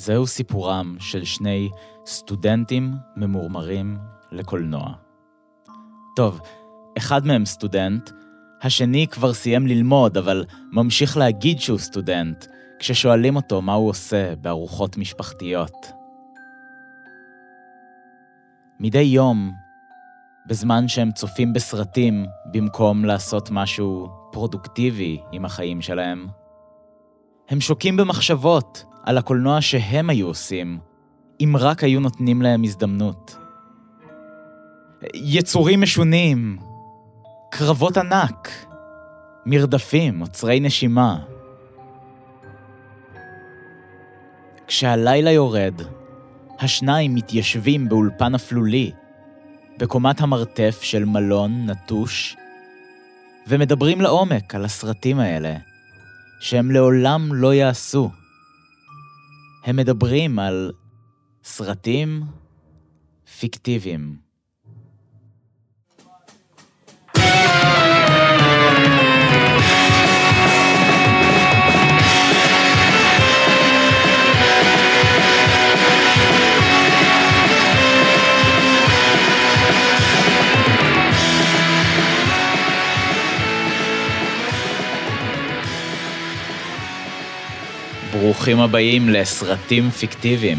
זהו סיפורם של שני סטודנטים ממורמרים לקולנוע. טוב, אחד מהם סטודנט, השני כבר סיים ללמוד, אבל ממשיך להגיד שהוא סטודנט, כששואלים אותו מה הוא עושה בארוחות משפחתיות. מדי יום, בזמן שהם צופים בסרטים במקום לעשות משהו פרודוקטיבי עם החיים שלהם, הם שוקים במחשבות על הקולנוע שהם היו עושים, אם רק היו נותנים להם הזדמנות. יצורים משונים, קרבות ענק, מרדפים, עוצרי נשימה. כשהלילה יורד, השניים מתיישבים באולפן אפלולי, בקומת המרתף של מלון נטוש, ומדברים לעומק על הסרטים האלה, שהם לעולם לא יעשו. הם מדברים על סרטים פיקטיביים. ברוכים הבאים לסרטים פיקטיביים,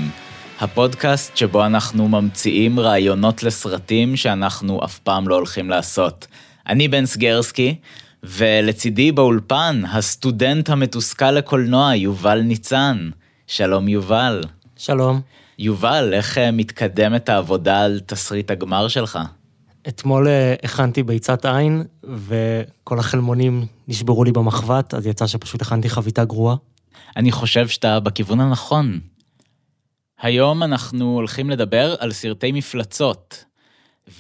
הפודקאסט שבו אנחנו ממציאים רעיונות לסרטים שאנחנו אף פעם לא הולכים לעשות. אני בן סגרסקי, ולצידי באולפן, הסטודנט המתוסכל לקולנוע, יובל ניצן. שלום יובל. שלום. יובל, איך אה, מתקדמת העבודה על תסריט הגמר שלך? אתמול אה, הכנתי ביצת עין, וכל החלמונים נשברו לי במחבת, אז יצא שפשוט הכנתי חביתה גרועה. אני חושב שאתה בכיוון הנכון. היום אנחנו הולכים לדבר על סרטי מפלצות,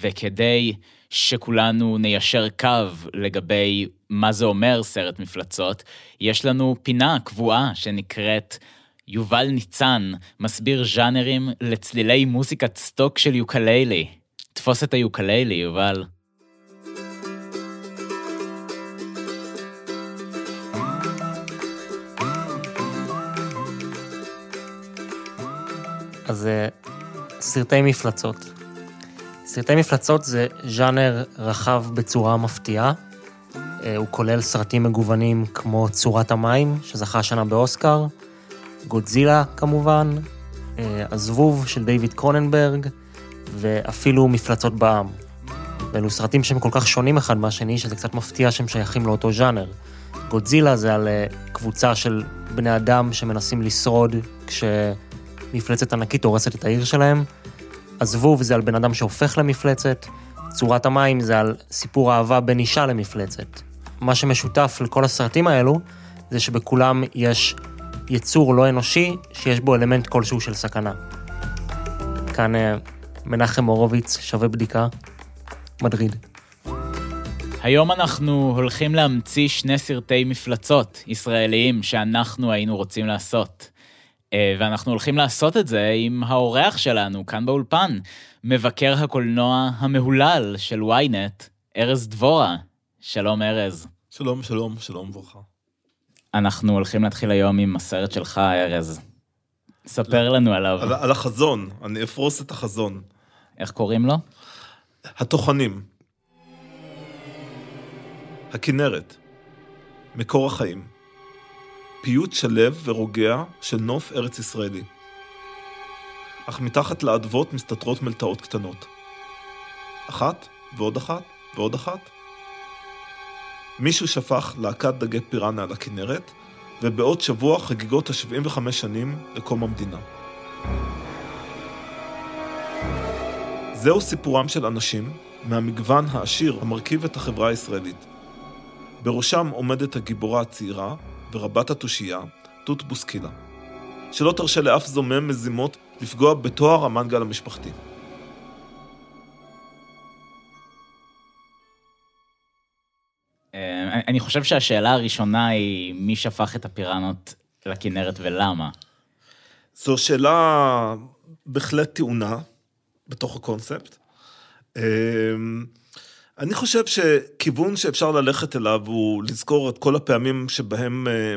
וכדי שכולנו ניישר קו לגבי מה זה אומר סרט מפלצות, יש לנו פינה קבועה שנקראת יובל ניצן, מסביר ז'אנרים לצלילי מוזיקת סטוק של יוקללי. תפוס את היוקללי, יובל. אז אה, סרטי מפלצות. סרטי מפלצות זה ז'אנר רחב בצורה מפתיעה. אה, הוא כולל סרטים מגוונים כמו צורת המים, שזכה השנה באוסקר, גודזילה כמובן, אה, הזבוב של דיוויד קרוננברג, ואפילו מפלצות בעם. ואלו סרטים שהם כל כך שונים אחד מהשני, שזה קצת מפתיע שהם שייכים לאותו ז'אנר. גודזילה זה על קבוצה של בני אדם שמנסים לשרוד כש... מפלצת ענקית הורסת את העיר שלהם. הזבוב זה על בן אדם שהופך למפלצת. צורת המים זה על סיפור אהבה בין אישה למפלצת. מה שמשותף לכל הסרטים האלו, זה שבכולם יש יצור לא אנושי שיש בו אלמנט כלשהו של סכנה. כאן אה, מנחם הורוביץ, שווה בדיקה, מדריד. היום אנחנו הולכים להמציא שני סרטי מפלצות ישראליים שאנחנו היינו רוצים לעשות. אה, ואנחנו הולכים לעשות את זה עם האורח שלנו כאן באולפן, מבקר הקולנוע המהולל של ynet, ארז דבורה. שלום ארז. שלום, שלום, שלום וברכה. אנחנו הולכים להתחיל היום עם הסרט שלך, ארז. ספר לנו עליו. על, על החזון, אני אפרוס את החזון. איך קוראים לו? הטוחנים. הכנרת. מקור החיים. פיוט שלו ורוגע של נוף ארץ ישראלי. אך מתחת לאדוות מסתתרות מלטעות קטנות. אחת, ועוד אחת, ועוד אחת. מישהו שפך להקת דגי פיראנה על הכנרת, ובעוד שבוע חגיגות ה-75 שנים לקום המדינה. זהו סיפורם של אנשים מהמגוון העשיר המרכיב את החברה הישראלית. בראשם עומדת הגיבורה הצעירה, ורבת התושייה, תות בוסקילה, שלא תרשה לאף זומם מזימות לפגוע בתואר המנגל המשפחתי. אה, אני חושב שהשאלה הראשונה היא מי שפך את הפיראנות לכנרת ולמה. זו שאלה בהחלט טעונה בתוך הקונספט. אני חושב שכיוון שאפשר ללכת אליו הוא לזכור את כל הפעמים שבהם אה,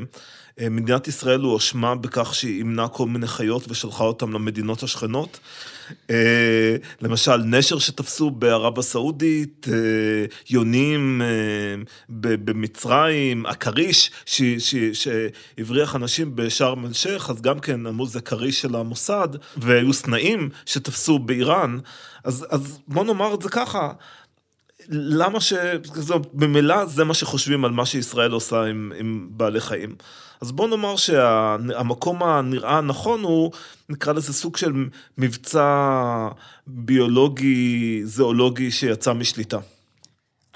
אה, מדינת ישראל הואשמה בכך שהיא אימנה כל מיני חיות ושלחה אותם למדינות השכנות. אה, למשל, נשר שתפסו בערב הסעודית, יונים במצרים, הכריש שהבריח אנשים בשארם א-שייח, אז גם כן אמרו זה כריש של המוסד, והיו סנאים שתפסו באיראן. אז, אז בוא נאמר את זה ככה, למה ש... ממילא זה מה שחושבים על מה שישראל עושה עם, עם בעלי חיים. אז בוא נאמר שהמקום הנראה הנכון הוא, נקרא לזה סוג של מבצע ביולוגי, זואולוגי שיצא משליטה.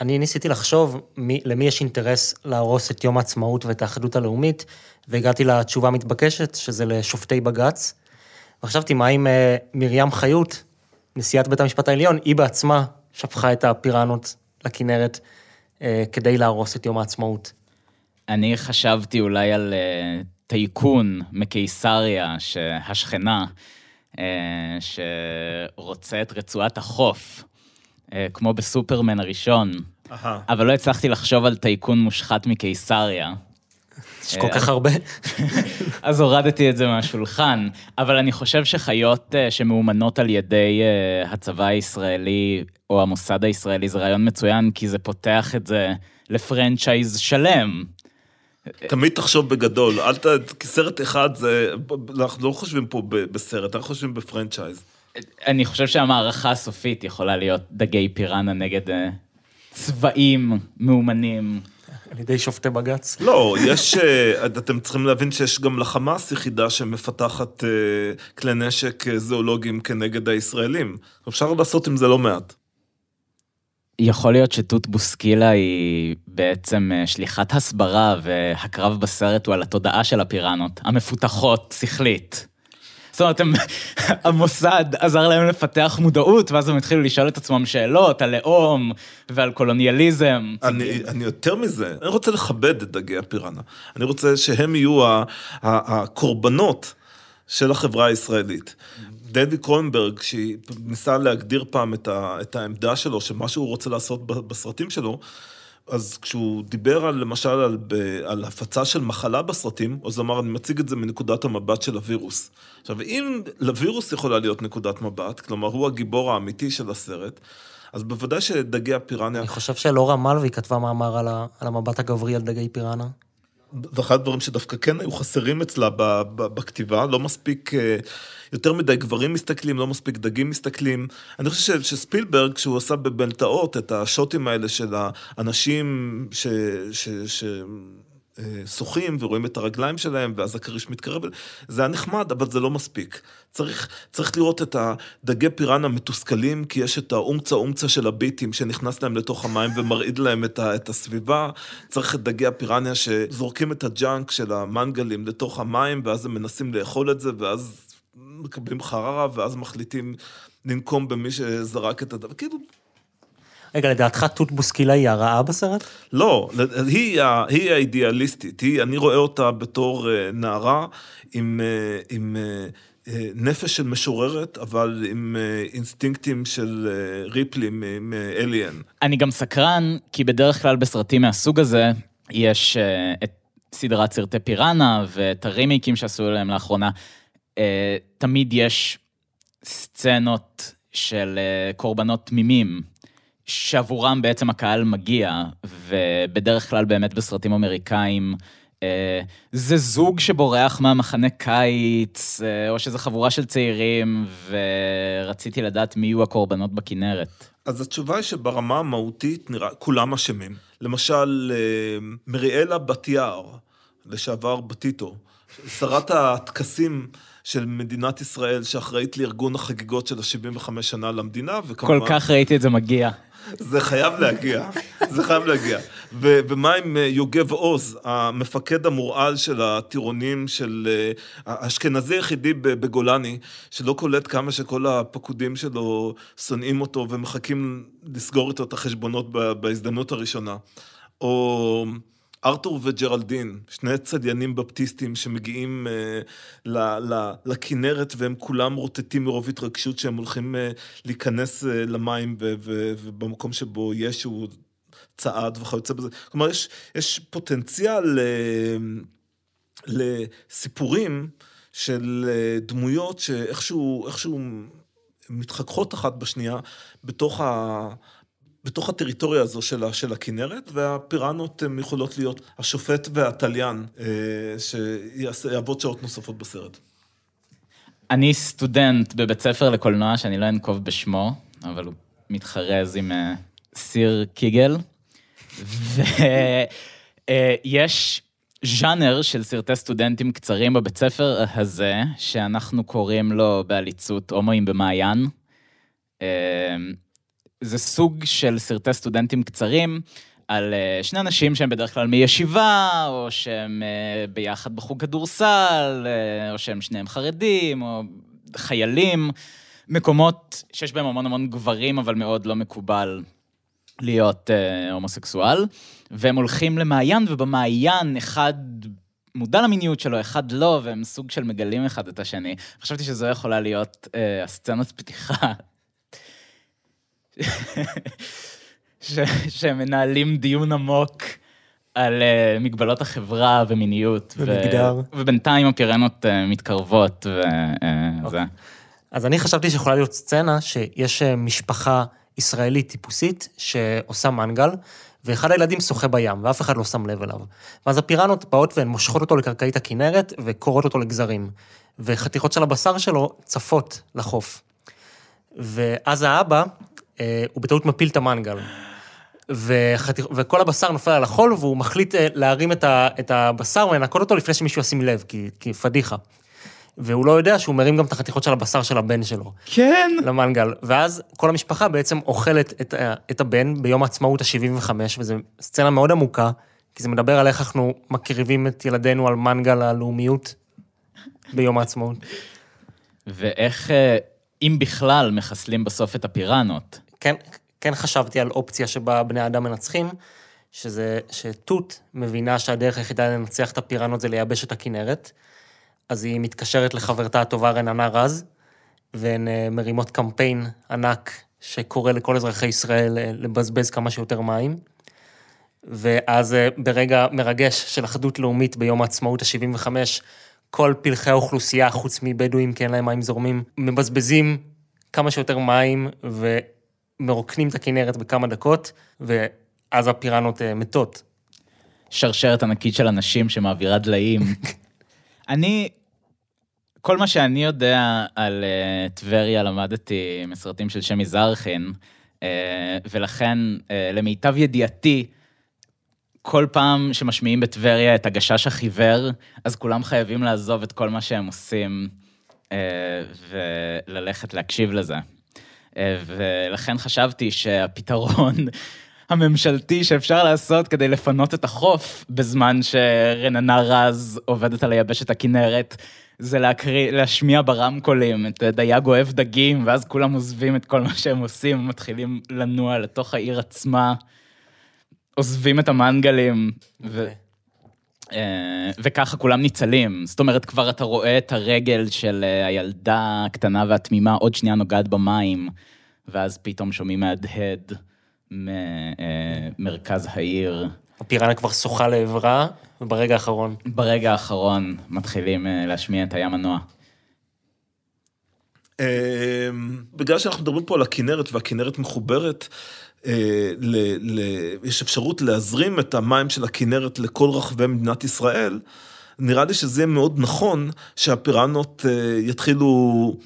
אני ניסיתי לחשוב מי, למי יש אינטרס להרוס את יום העצמאות ואת האחדות הלאומית, והגעתי לתשובה המתבקשת, שזה לשופטי בג"ץ. וחשבתי, מה עם אה, מרים חיות, נשיאת בית המשפט העליון, היא בעצמה שפכה את הפיראנות לכנרת אה, כדי להרוס את יום העצמאות. אני חשבתי אולי על אה, טייקון מקיסריה, שהשכנה, אה, שרוצה את רצועת החוף, אה, כמו בסופרמן הראשון, Aha. אבל לא הצלחתי לחשוב על טייקון מושחת מקיסריה. יש כל כך הרבה. אז הורדתי את זה מהשולחן, אבל אני חושב שחיות אה, שמאומנות על ידי אה, הצבא הישראלי או המוסד הישראלי זה רעיון מצוין, כי זה פותח את זה לפרנצ'ייז שלם. תמיד תחשוב בגדול, אל ת... כי סרט אחד זה, אנחנו לא חושבים פה בסרט, אנחנו חושבים בפרנצ'ייז. אני חושב שהמערכה הסופית יכולה להיות דגי פיראנה נגד אה, צבאים מאומנים. על ידי שופטי בג"ץ? לא, יש, אה, אתם צריכים להבין שיש גם לחמאס יחידה שמפתחת אה, כלי נשק אה, זואולוגיים כנגד הישראלים. אפשר לעשות עם זה לא מעט. יכול להיות שתות בוסקילה היא בעצם שליחת הסברה והקרב בסרט הוא על התודעה של הפיראנות, המפותחות שכלית. זאת אומרת, הם, המוסד עזר להם לפתח מודעות, ואז הם התחילו לשאול את עצמם שאלות על לאום ועל קולוניאליזם. אני, אני יותר מזה, אני רוצה לכבד את דגי הפיראנה. אני רוצה שהם יהיו הקורבנות של החברה הישראלית. דדי קרונברג, שניסה להגדיר פעם את, ה, את העמדה שלו, שמה שהוא רוצה לעשות בסרטים שלו, אז כשהוא דיבר על, למשל על, ב, על הפצה של מחלה בסרטים, אז הוא אמר, אני מציג את זה מנקודת המבט של הווירוס. עכשיו, אם לווירוס יכולה להיות נקודת מבט, כלומר, הוא הגיבור האמיתי של הסרט, אז בוודאי שדגי הפיראניה... אני חושב שלורה מלוי כתבה מאמר על, ה, על המבט הגברי על דגי פיראנה. זה אחד הדברים שדווקא כן היו חסרים אצלה בכתיבה, לא מספיק, אה, יותר מדי גברים מסתכלים, לא מספיק דגים מסתכלים. אני חושב שספילברג, כשהוא עשה בבלטאות את השוטים האלה של האנשים ש... ש, ש שוחים ורואים את הרגליים שלהם, ואז הכריש מתקרב, זה היה נחמד, אבל זה לא מספיק. צריך, צריך לראות את הדגי פיראנה המתוסכלים, כי יש את האומצה אומצה של הביטים שנכנס להם לתוך המים ומרעיד להם את, ה, את הסביבה. צריך את דגי הפיראניה שזורקים את הג'אנק של המנגלים לתוך המים, ואז הם מנסים לאכול את זה, ואז מקבלים חררה, ואז מחליטים לנקום במי שזרק את הדבר. כאילו, רגע, לדעתך תות בוסקילה היא הרעה בסרט? לא, היא, היא האידיאליסטית, היא, אני רואה אותה בתור אה, נערה עם, אה, עם אה, נפש של משוררת, אבל עם אינסטינקטים של ריפלים, עם אליאן. אני גם סקרן, כי בדרך כלל בסרטים מהסוג הזה, יש את סדרת סרטי פיראנה ואת הרימיקים שעשו להם לאחרונה. תמיד יש סצנות של קורבנות תמימים. שעבורם בעצם הקהל מגיע, ובדרך כלל באמת בסרטים אמריקאים, אה, זה זוג שבורח מהמחנה קיץ, אה, או שזה חבורה של צעירים, ורציתי לדעת מי יהיו הקורבנות בכנרת. אז התשובה היא שברמה המהותית נראה, כולם אשמים. למשל, אה, מריאלה בת יער, לשעבר בטיטו, שרת הטקסים של מדינת ישראל, שאחראית לארגון החגיגות של ה-75 שנה למדינה, וכמובן... כל כך ראיתי את זה מגיע. זה חייב להגיע, זה חייב להגיע. ו- ומה עם אה, יוגב עוז, המפקד המורעל של הטירונים של אה, האשכנזי היחידי בגולני, שלא קולט כמה שכל הפקודים שלו שונאים אותו ומחכים לסגור איתו את החשבונות בהזדמנות הראשונה. או... ארתור וג'רלדין, שני צדיינים בפטיסטים שמגיעים אה, לכנרת והם כולם רוטטים מרוב התרגשות שהם הולכים אה, להיכנס אה, למים ו, ו, ובמקום שבו ישו צעד וכיוצא בזה. כלומר, יש, יש פוטנציאל אה, לסיפורים של אה, דמויות שאיכשהו איכשהו מתחככות אחת בשנייה בתוך, ה, בתוך הטריטוריה הזו של, של הכנרת, והפיראנות הן יכולות להיות השופט והתליין, אה, שיעבוד שעות נוספות בסרט. אני סטודנט בבית ספר לקולנוע שאני לא אנקוב בשמו, אבל הוא מתחרז עם אה, סיר קיגל, ויש ז'אנר של סרטי סטודנטים קצרים בבית ספר הזה, שאנחנו קוראים לו בעליצות הומואים במעיין. זה סוג של סרטי סטודנטים קצרים על אה, שני אנשים שהם בדרך כלל מישיבה, או שהם אה, ביחד בחוג כדורסל, אה, או שהם שניהם חרדים, או חיילים. מקומות שיש בהם המון המון גברים, אבל מאוד לא מקובל להיות הומוסקסואל, והם הולכים למעיין, ובמעיין אחד מודע למיניות שלו, אחד לא, והם סוג של מגלים אחד את השני. חשבתי שזו יכולה להיות אה, הסצנת פתיחה. ש, שמנהלים דיון עמוק על uh, מגבלות החברה ומיניות. ומגדר. ו, ובינתיים הפירנות uh, מתקרבות וזה. Uh, אוקיי. אז אני חשבתי שיכולה להיות סצנה שיש משפחה ישראלית טיפוסית שעושה מנגל, ואחד הילדים שוחה בים, ואף אחד לא שם לב אליו. ואז הפיראנות באות והן מושכות אותו לקרקעית הכנרת וקורעות אותו לגזרים. וחתיכות של הבשר שלו צפות לחוף. ואז האבא, אה, הוא בטעות מפיל את המנגל. וחתיכ... וכל הבשר נופל על החול, והוא מחליט אה, להרים את, ה... את הבשר ולנקות אותו לפני שמישהו ישים לב, כי, כי פדיחה. והוא לא יודע שהוא מרים גם את החתיכות של הבשר של הבן שלו. כן. למנגל. ואז כל המשפחה בעצם אוכלת את, את הבן ביום העצמאות ה-75, וזו סצנה מאוד עמוקה, כי זה מדבר על איך אנחנו מקריבים את ילדינו על מנגל הלאומיות ביום העצמאות. ואיך, אה, אם בכלל, מחסלים בסוף את הפיראנות. כן, כן חשבתי על אופציה שבה בני אדם מנצחים, שזה שתות מבינה שהדרך היחידה לנצח את הפיראנות זה לייבש את הכנרת. אז היא מתקשרת לחברתה הטובה רננה רז, והן אה, מרימות קמפיין ענק שקורא לכל אזרחי ישראל אה, לבזבז כמה שיותר מים. ואז אה, ברגע מרגש של אחדות לאומית ביום העצמאות ה-75, כל פלחי האוכלוסייה, חוץ מבדואים, כי אין להם מים זורמים, מבזבזים כמה שיותר מים ומרוקנים את הכנרת בכמה דקות, ואז הפיראנות מתות. שרשרת ענקית של אנשים שמעבירה דליים. אני, כל מה שאני יודע על uh, טבריה למדתי מסרטים של שמי זרחין, uh, ולכן uh, למיטב ידיעתי, כל פעם שמשמיעים בטבריה את הגשש החיוור, אז כולם חייבים לעזוב את כל מה שהם עושים uh, וללכת להקשיב לזה. Uh, ולכן חשבתי שהפתרון הממשלתי שאפשר לעשות כדי לפנות את החוף בזמן שרננה רז עובדת על היבשת הכנרת, זה להקריא, להשמיע ברמקולים את דייג אוהב דגים, ואז כולם עוזבים את כל מה שהם עושים, ומתחילים לנוע לתוך העיר עצמה, עוזבים את המנגלים, ו... אה, וככה כולם ניצלים. זאת אומרת, כבר אתה רואה את הרגל של אה, הילדה הקטנה והתמימה עוד שנייה נוגעת במים, ואז פתאום שומעים מהדהד. ממרכז העיר. הפיראנה כבר שוחה לעברה, וברגע האחרון. ברגע האחרון מתחילים אה, להשמיע את הים הנוע. בגלל שאנחנו מדברים פה על הכנרת, והכנרת מחוברת, אה, יש אפשרות להזרים את המים של הכנרת לכל רחבי מדינת ישראל, נראה לי שזה יהיה מאוד נכון שהפיראנות אה, יתחילו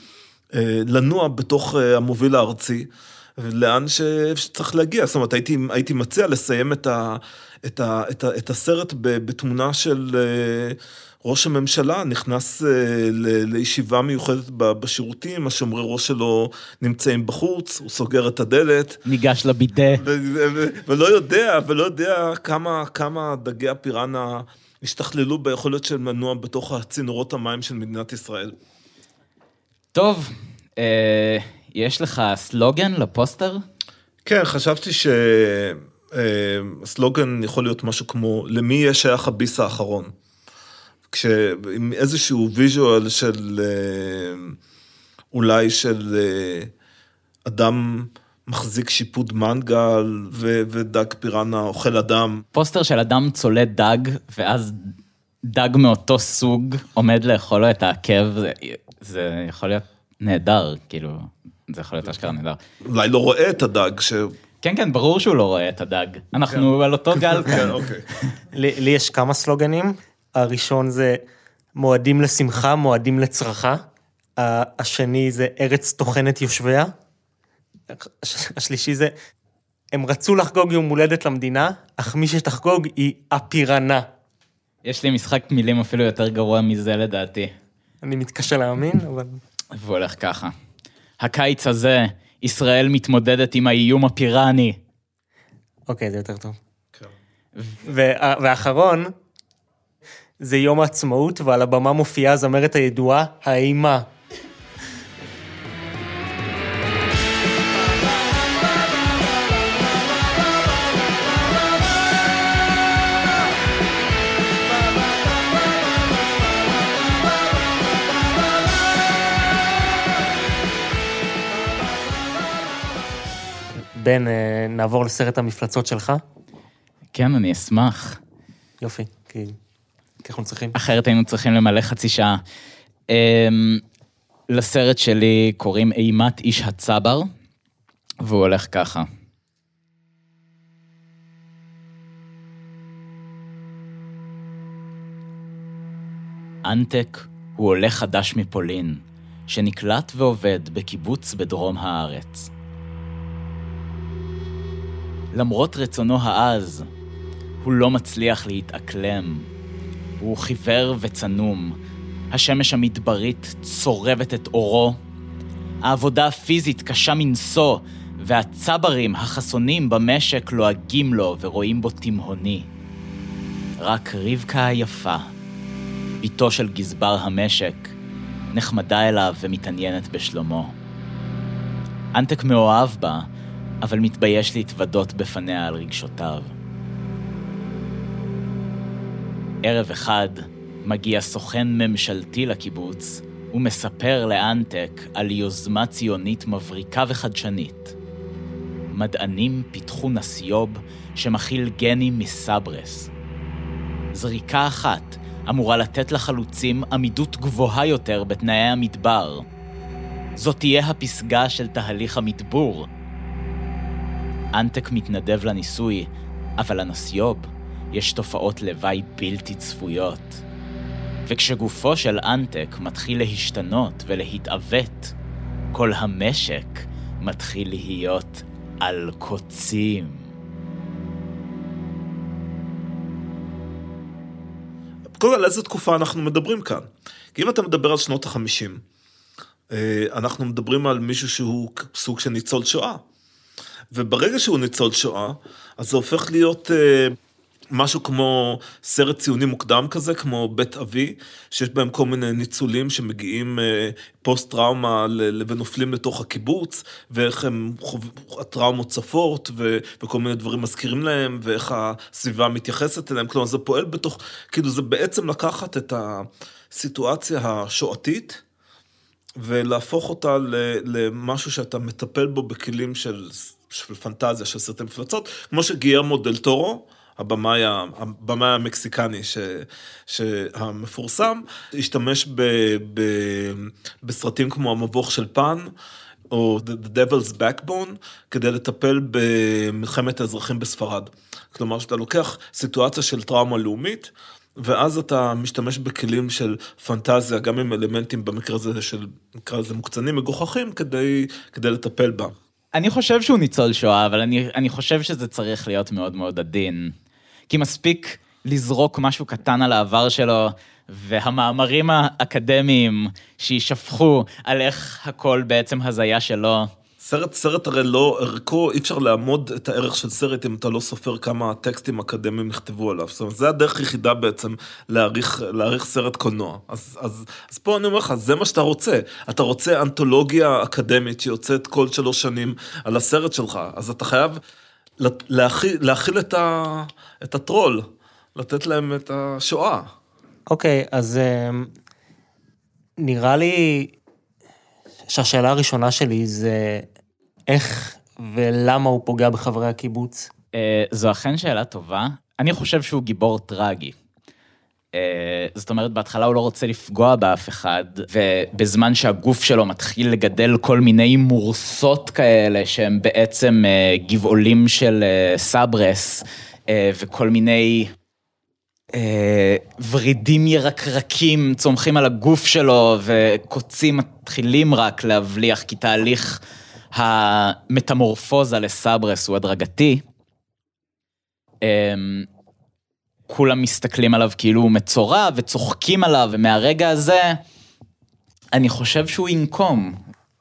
לנוע בתוך המוביל הארצי. לאן שצריך להגיע. זאת אומרת, הייתי, הייתי מציע לסיים את, ה, את, ה, את, ה, את הסרט בתמונה של אה, ראש הממשלה, נכנס אה, לישיבה מיוחדת בשירותים, השומרי ראש שלו נמצאים בחוץ, הוא סוגר את הדלת. ניגש לבידה. ולא יודע, ולא יודע כמה, כמה דגי הפיראנה השתכללו ביכולת של מנוע בתוך הצינורות המים של מדינת ישראל. טוב, אה... יש לך סלוגן לפוסטר? כן, חשבתי שהסלוגן אה, יכול להיות משהו כמו, למי יהיה שייך הביס האחרון? כשעם איזשהו visual של אה, אולי של אה, אדם מחזיק שיפוד מנגל ו- ודג פיראנה אוכל אדם. פוסטר של אדם צולד דג, ואז דג מאותו סוג עומד לאכול לו את העקב, זה, זה יכול להיות נהדר, כאילו, זה יכול להיות אשכרה נהדר. אולי לא רואה את הדג ש... כן, כן, ברור שהוא לא רואה את הדג. אנחנו על אותו גל כן, כאן. אוקיי. לי יש כמה סלוגנים, הראשון זה מועדים לשמחה, מועדים לצרכה, ה- השני זה ארץ טוחנת יושביה, הש- השלישי זה הם רצו לחגוג יום הולדת למדינה, אך מי שתחגוג היא הפירנה. יש לי משחק מילים אפילו יותר גרוע מזה לדעתי. אני מתקשה להאמין, אבל... והוא הולך ככה. הקיץ הזה, ישראל מתמודדת עם האיום הפיראני. אוקיי, זה יותר טוב. כן. והאחרון, זה יום העצמאות, ועל הבמה מופיעה הזמרת הידועה, האימה. בן, אה, נעבור לסרט המפלצות שלך? כן, אני אשמח. יופי, כי כי אנחנו צריכים. אחרת היינו צריכים למלא חצי שעה. אמ, לסרט שלי קוראים אימת איש הצבר, והוא הולך ככה. אנטק הוא עולה חדש מפולין, שנקלט ועובד בקיבוץ בדרום הארץ. למרות רצונו העז, הוא לא מצליח להתאקלם. הוא חיוור וצנום. השמש המדברית צורבת את אורו. העבודה הפיזית קשה מנשוא, והצברים החסונים במשק לועגים לו ורואים בו תימהוני. רק רבקה היפה, בתו של גזבר המשק, נחמדה אליו ומתעניינת בשלומו. אנטק מאוהב בה, אבל מתבייש להתוודות בפניה על רגשותיו. ערב אחד מגיע סוכן ממשלתי לקיבוץ ומספר לאנטק על יוזמה ציונית מבריקה וחדשנית. מדענים פיתחו נסיוב שמכיל גנים מסברס. זריקה אחת אמורה לתת לחלוצים עמידות גבוהה יותר בתנאי המדבר. זאת תהיה הפסגה של תהליך המדבור. אנטק מתנדב לניסוי, אבל לנסיוב יש תופעות לוואי בלתי צפויות. וכשגופו של אנטק מתחיל להשתנות ולהתעוות, כל המשק מתחיל להיות על קוצים. קודם כל, על איזה תקופה אנחנו מדברים כאן? כי אם אתה מדבר על שנות החמישים, אה, אנחנו מדברים על מישהו שהוא סוג של ניצול שואה. וברגע שהוא ניצול שואה, אז זה הופך להיות אה, משהו כמו סרט ציוני מוקדם כזה, כמו בית אבי, שיש בהם כל מיני ניצולים שמגיעים אה, פוסט טראומה ל- ונופלים לתוך הקיבוץ, ואיך הם. הטראומות צפות, ו... וכל מיני דברים מזכירים להם, ואיך הסביבה מתייחסת אליהם. כלומר, זה פועל בתוך, כאילו זה בעצם לקחת את הסיטואציה השואתית, ולהפוך אותה למשהו שאתה מטפל בו בכלים של, של פנטזיה, של סרטי מפלצות, כמו שגיירמו דל טורו, הבמאי, הבמאי המקסיקני ש, שהמפורסם, השתמש ב, ב, בסרטים כמו המבוך של פן, או The Devil's Backbone, כדי לטפל במלחמת האזרחים בספרד. כלומר, שאתה לוקח סיטואציה של טראומה לאומית, ואז אתה משתמש בכלים של פנטזיה, גם עם אלמנטים במקרה הזה של, נקרא לזה מוקצנים, מגוחכים, כדי, כדי לטפל בה. אני חושב שהוא ניצול שואה, אבל אני, אני חושב שזה צריך להיות מאוד מאוד עדין. כי מספיק לזרוק משהו קטן על העבר שלו, והמאמרים האקדמיים שיישפכו על איך הכל בעצם הזיה שלו. סרט, סרט הרי לא, ערכו, אי אפשר לאמוד את הערך של סרט אם אתה לא סופר כמה טקסטים אקדמיים נכתבו עליו. זאת אומרת, זה הדרך היחידה בעצם להעריך, להעריך סרט קולנוע. אז, אז, אז פה אני אומר לך, זה מה שאתה רוצה. אתה רוצה אנתולוגיה אקדמית שיוצאת כל שלוש שנים על הסרט שלך, אז אתה חייב להכיל, להכיל את, ה, את הטרול, לתת להם את השואה. אוקיי, אז אמ, נראה לי שהשאלה הראשונה שלי זה איך ולמה הוא פוגע בחברי הקיבוץ. אה, זו אכן שאלה טובה. אני חושב שהוא גיבור טרגי. אה, זאת אומרת, בהתחלה הוא לא רוצה לפגוע באף אחד, ובזמן שהגוף שלו מתחיל לגדל כל מיני מורסות כאלה, שהם בעצם אה, גבעולים של אה, סברס, וכל מיני ורידים ירקרקים צומחים על הגוף שלו, וקוצים מתחילים רק להבליח, כי תהליך המטמורפוזה לסברס הוא הדרגתי. כולם מסתכלים עליו כאילו הוא מצורע וצוחקים עליו, ומהרגע הזה, אני חושב שהוא ינקום.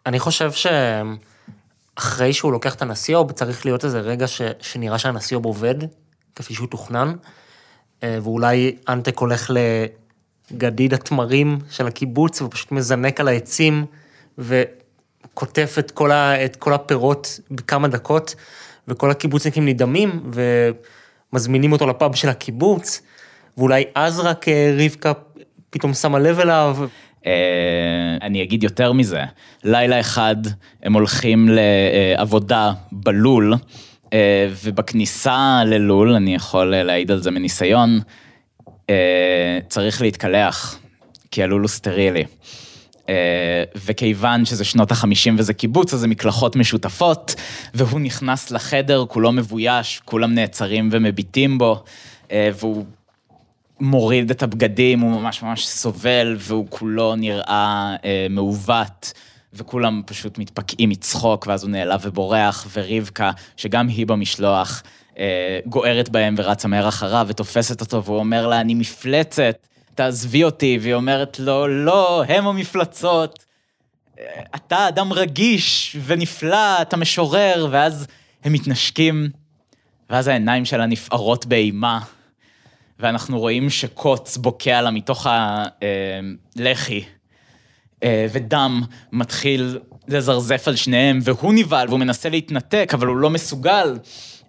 אני חושב שאחרי שהוא לוקח את הנסיוב, צריך להיות איזה רגע ש... שנראה שהנסיוב עובד, כפי שהוא תוכנן, אה, ואולי אנטק הולך לגדיד התמרים של הקיבוץ, ופשוט מזנק על העצים, וקוטף את כל, ה... את כל הפירות בכמה דקות, וכל הקיבוצניקים נדהמים, ו... מזמינים אותו לפאב של הקיבוץ, ואולי אז רק אה, רבקה פתאום שמה לב אליו. אה, אני אגיד יותר מזה, לילה אחד הם הולכים לעבודה בלול, אה, ובכניסה ללול, אני יכול להעיד על זה מניסיון, צריך להתקלח, כי הלול הוא סטרילי. אה, וכיוון שזה שנות החמישים וזה קיבוץ, אז זה מקלחות משותפות, והוא נכנס לחדר, כולו מבויש, כולם נעצרים ומביטים בו, אה, והוא מוריד את הבגדים, הוא ממש ממש סובל, והוא כולו נראה אה, מעוות. וכולם פשוט מתפקעים מצחוק, ואז הוא נעלב ובורח, ורבקה, שגם היא במשלוח, גוערת בהם ורצה מהר אחריו ותופסת אותו, והוא אומר לה, אני מפלצת, תעזבי אותי, והיא אומרת לו, לא, הם המפלצות. אתה אדם רגיש ונפלא, אתה משורר, ואז הם מתנשקים, ואז העיניים שלה נפערות באימה, ואנחנו רואים שקוץ בוקע לה מתוך הלחי, אה, ודם מתחיל לזרזף על שניהם, והוא נבהל והוא מנסה להתנתק, אבל הוא לא מסוגל,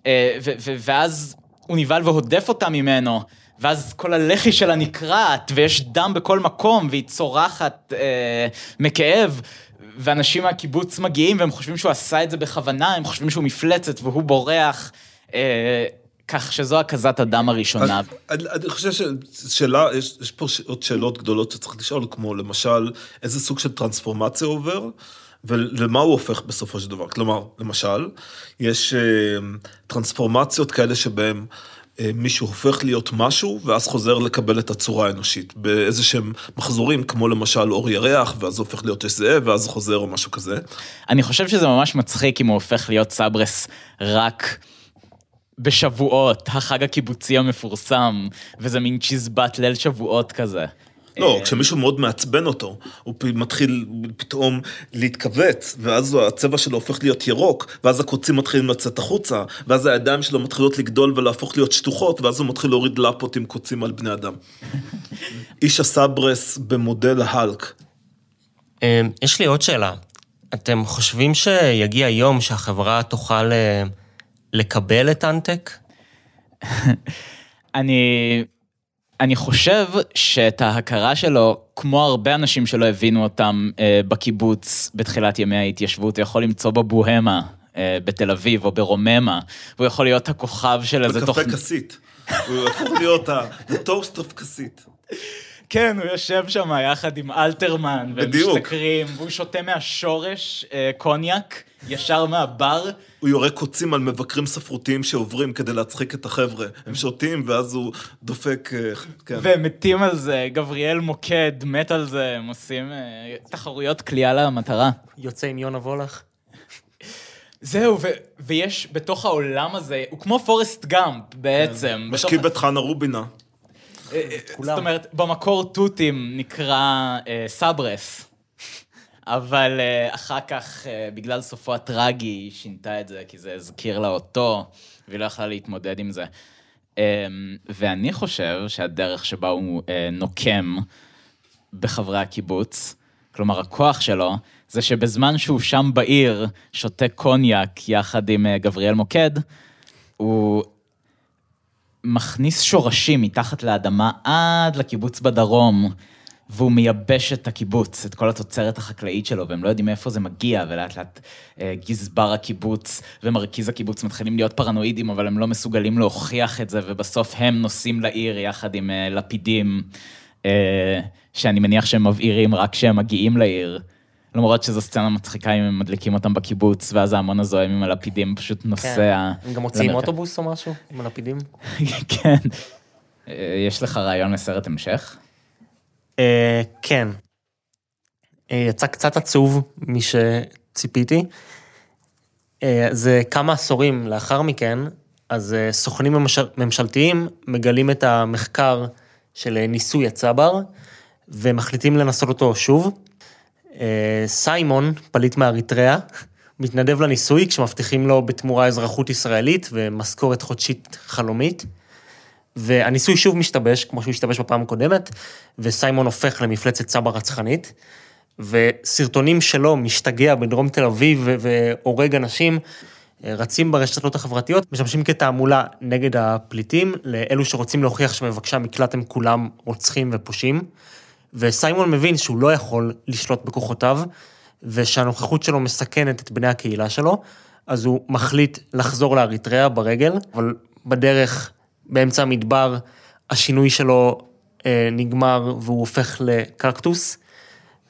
אה, ואז הוא נבהל והודף אותה ממנו. ואז כל הלחי שלה נקרעת, ויש דם בכל מקום, והיא צורחת אה, מכאב. ואנשים מהקיבוץ מגיעים והם חושבים שהוא עשה את זה בכוונה, הם חושבים שהוא מפלצת והוא בורח. אה, כך שזו הקזת הדם הראשונה. אני, אני חושב ששאלה, יש, יש פה עוד שאלות גדולות שצריך לשאול, כמו למשל, איזה סוג של טרנספורמציה עובר, ולמה הוא הופך בסופו של דבר. כלומר, למשל, יש אה, טרנספורמציות כאלה שבהן מישהו הופך להיות משהו, ואז חוזר לקבל את הצורה האנושית. באיזה שהם מחזורים, כמו למשל אור ירח, ואז הוא הופך להיות זאב, ואז חוזר או משהו כזה. אני חושב שזה ממש מצחיק אם הוא הופך להיות סברס רק... בשבועות, החג הקיבוצי המפורסם, וזה מין צ'יזבט ליל שבועות כזה. לא, אה, כשמישהו מאוד מעצבן אותו, הוא מתחיל פתאום להתכווץ, ואז הצבע שלו הופך להיות ירוק, ואז הקוצים מתחילים לצאת החוצה, ואז הידיים שלו מתחילות לגדול ולהפוך להיות שטוחות, ואז הוא מתחיל להוריד לפות עם קוצים על בני אדם. איש הסברס במודל ההלק. אה, יש לי עוד שאלה. אתם חושבים שיגיע יום שהחברה תוכל אה, לקבל את אנטק? אני אני חושב שאת ההכרה שלו, כמו הרבה אנשים שלא הבינו אותם אה, בקיבוץ בתחילת ימי ההתיישבות, הוא יכול למצוא בבוהמה, אה, בתל אביב או ברוממה, והוא יכול להיות הכוכב של איזה תוכנית. בקפה כסית. הוא יכול להיות ה-toast of כסית. כן, הוא יושב שם יחד עם אלתרמן, והם משתכרים, והוא שותה מהשורש אה, קוניאק, ישר מהבר. הוא יורה קוצים על מבקרים ספרותיים שעוברים כדי להצחיק את החבר'ה. הם שותים, ואז הוא דופק, אה, כן. והם מתים על זה, גבריאל מוקד מת על זה, הם עושים אה, תחרויות כליאה למטרה. יוצא עם יונה וולך. זהו, ו- ויש בתוך העולם הזה, הוא כמו פורסט גאמפ בעצם. כן. משכיב את חנה רובינה. זאת אומרת, במקור תותים נקרא אה, סברס, אבל אה, אחר כך, אה, בגלל סופו הטרגי, היא שינתה את זה, כי זה הזכיר לה אותו, והיא לא יכלה להתמודד עם זה. אמ, ואני חושב שהדרך שבה הוא נוקם בחברי הקיבוץ, כלומר, הכוח שלו, זה שבזמן שהוא שם בעיר, שותה קוניאק יחד עם גבריאל מוקד, הוא מכניס שורשים מתחת לאדמה עד לקיבוץ בדרום, והוא מייבש את הקיבוץ, את כל התוצרת החקלאית שלו, והם לא יודעים מאיפה זה מגיע, ולאט לאט אה, גזבר הקיבוץ ומרכיז הקיבוץ מתחילים להיות פרנואידים, אבל הם לא מסוגלים להוכיח את זה, ובסוף הם נוסעים לעיר יחד עם אה, לפידים, אה, שאני מניח שהם מבעירים רק כשהם מגיעים לעיר. למרות שזו סצנה מצחיקה אם הם מדליקים אותם בקיבוץ, ואז ההמון הזוהם עם הלפידים פשוט נוסע. כן. הם גם מוציאים למרכז. אוטובוס או משהו עם הלפידים? כן. יש לך רעיון לסרט המשך? אה, כן. אה, יצא קצת עצוב משציפיתי. אה, זה כמה עשורים לאחר מכן, אז סוכנים ממשל, ממשלתיים מגלים את המחקר של ניסוי הצבר, ומחליטים לנסות אותו שוב. סיימון, פליט מאריתריאה, מתנדב לניסוי כשמבטיחים לו בתמורה אזרחות ישראלית ומשכורת חודשית חלומית. והניסוי שוב משתבש, כמו שהוא השתבש בפעם הקודמת, וסיימון הופך למפלצת סבא רצחנית, וסרטונים שלו משתגע בדרום תל אביב והורג אנשים, אה, רצים ברשתות החברתיות, משמשים כתעמולה נגד הפליטים, לאלו שרוצים להוכיח שמבקשי המקלט הם כולם רוצחים ופושעים. וסיימון מבין שהוא לא יכול לשלוט בכוחותיו, ושהנוכחות שלו מסכנת את בני הקהילה שלו, אז הוא מחליט לחזור לאריתריאה ברגל, אבל בדרך, באמצע המדבר, השינוי שלו אה, נגמר והוא הופך לקקטוס,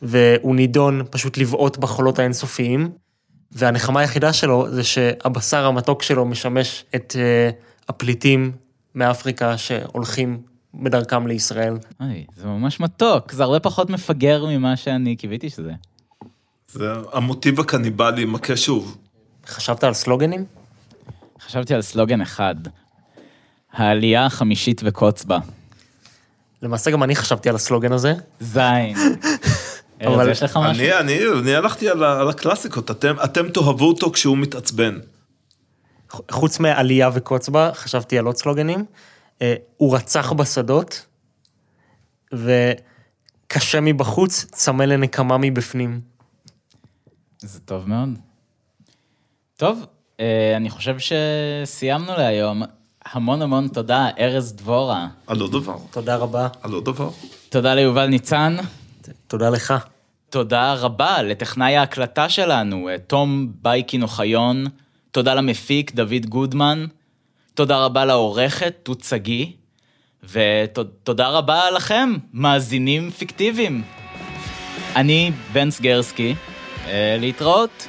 והוא נידון פשוט לבעוט בחולות האינסופיים, והנחמה היחידה שלו זה שהבשר המתוק שלו משמש את אה, הפליטים מאפריקה שהולכים בדרכם לישראל. אוי, זה ממש מתוק, זה הרבה פחות מפגר ממה שאני קיוויתי שזה. זה המוטיב הקניבלי מכה שוב. חשבת על סלוגנים? חשבתי על סלוגן אחד, העלייה החמישית וקוץ בה. למעשה גם אני חשבתי על הסלוגן הזה. זין. אבל יש לך משהו? אני, אני, אני הלכתי על, ה- על הקלאסיקות, אתם, אתם תאהבו אותו כשהוא מתעצבן. חוץ מעלייה וקוץ בה, חשבתי על עוד סלוגנים. אה, הוא רצח בשדות, וקשה מבחוץ, צמא לנקמה מבפנים. זה טוב מאוד. טוב, אה, אני חושב שסיימנו להיום. המון המון תודה, ארז דבורה. על עוד דבר, תודה רבה. על עוד דבר. תודה ליובל ניצן. תודה לך. תודה רבה לטכנאי ההקלטה שלנו, אה, תום בייקין אוחיון. תודה למפיק, דוד גודמן. תודה רבה לעורכת, תות שגיא. ותודה רבה לכם, מאזינים פיקטיביים. אני בן סגרסקי, אה, להתראות.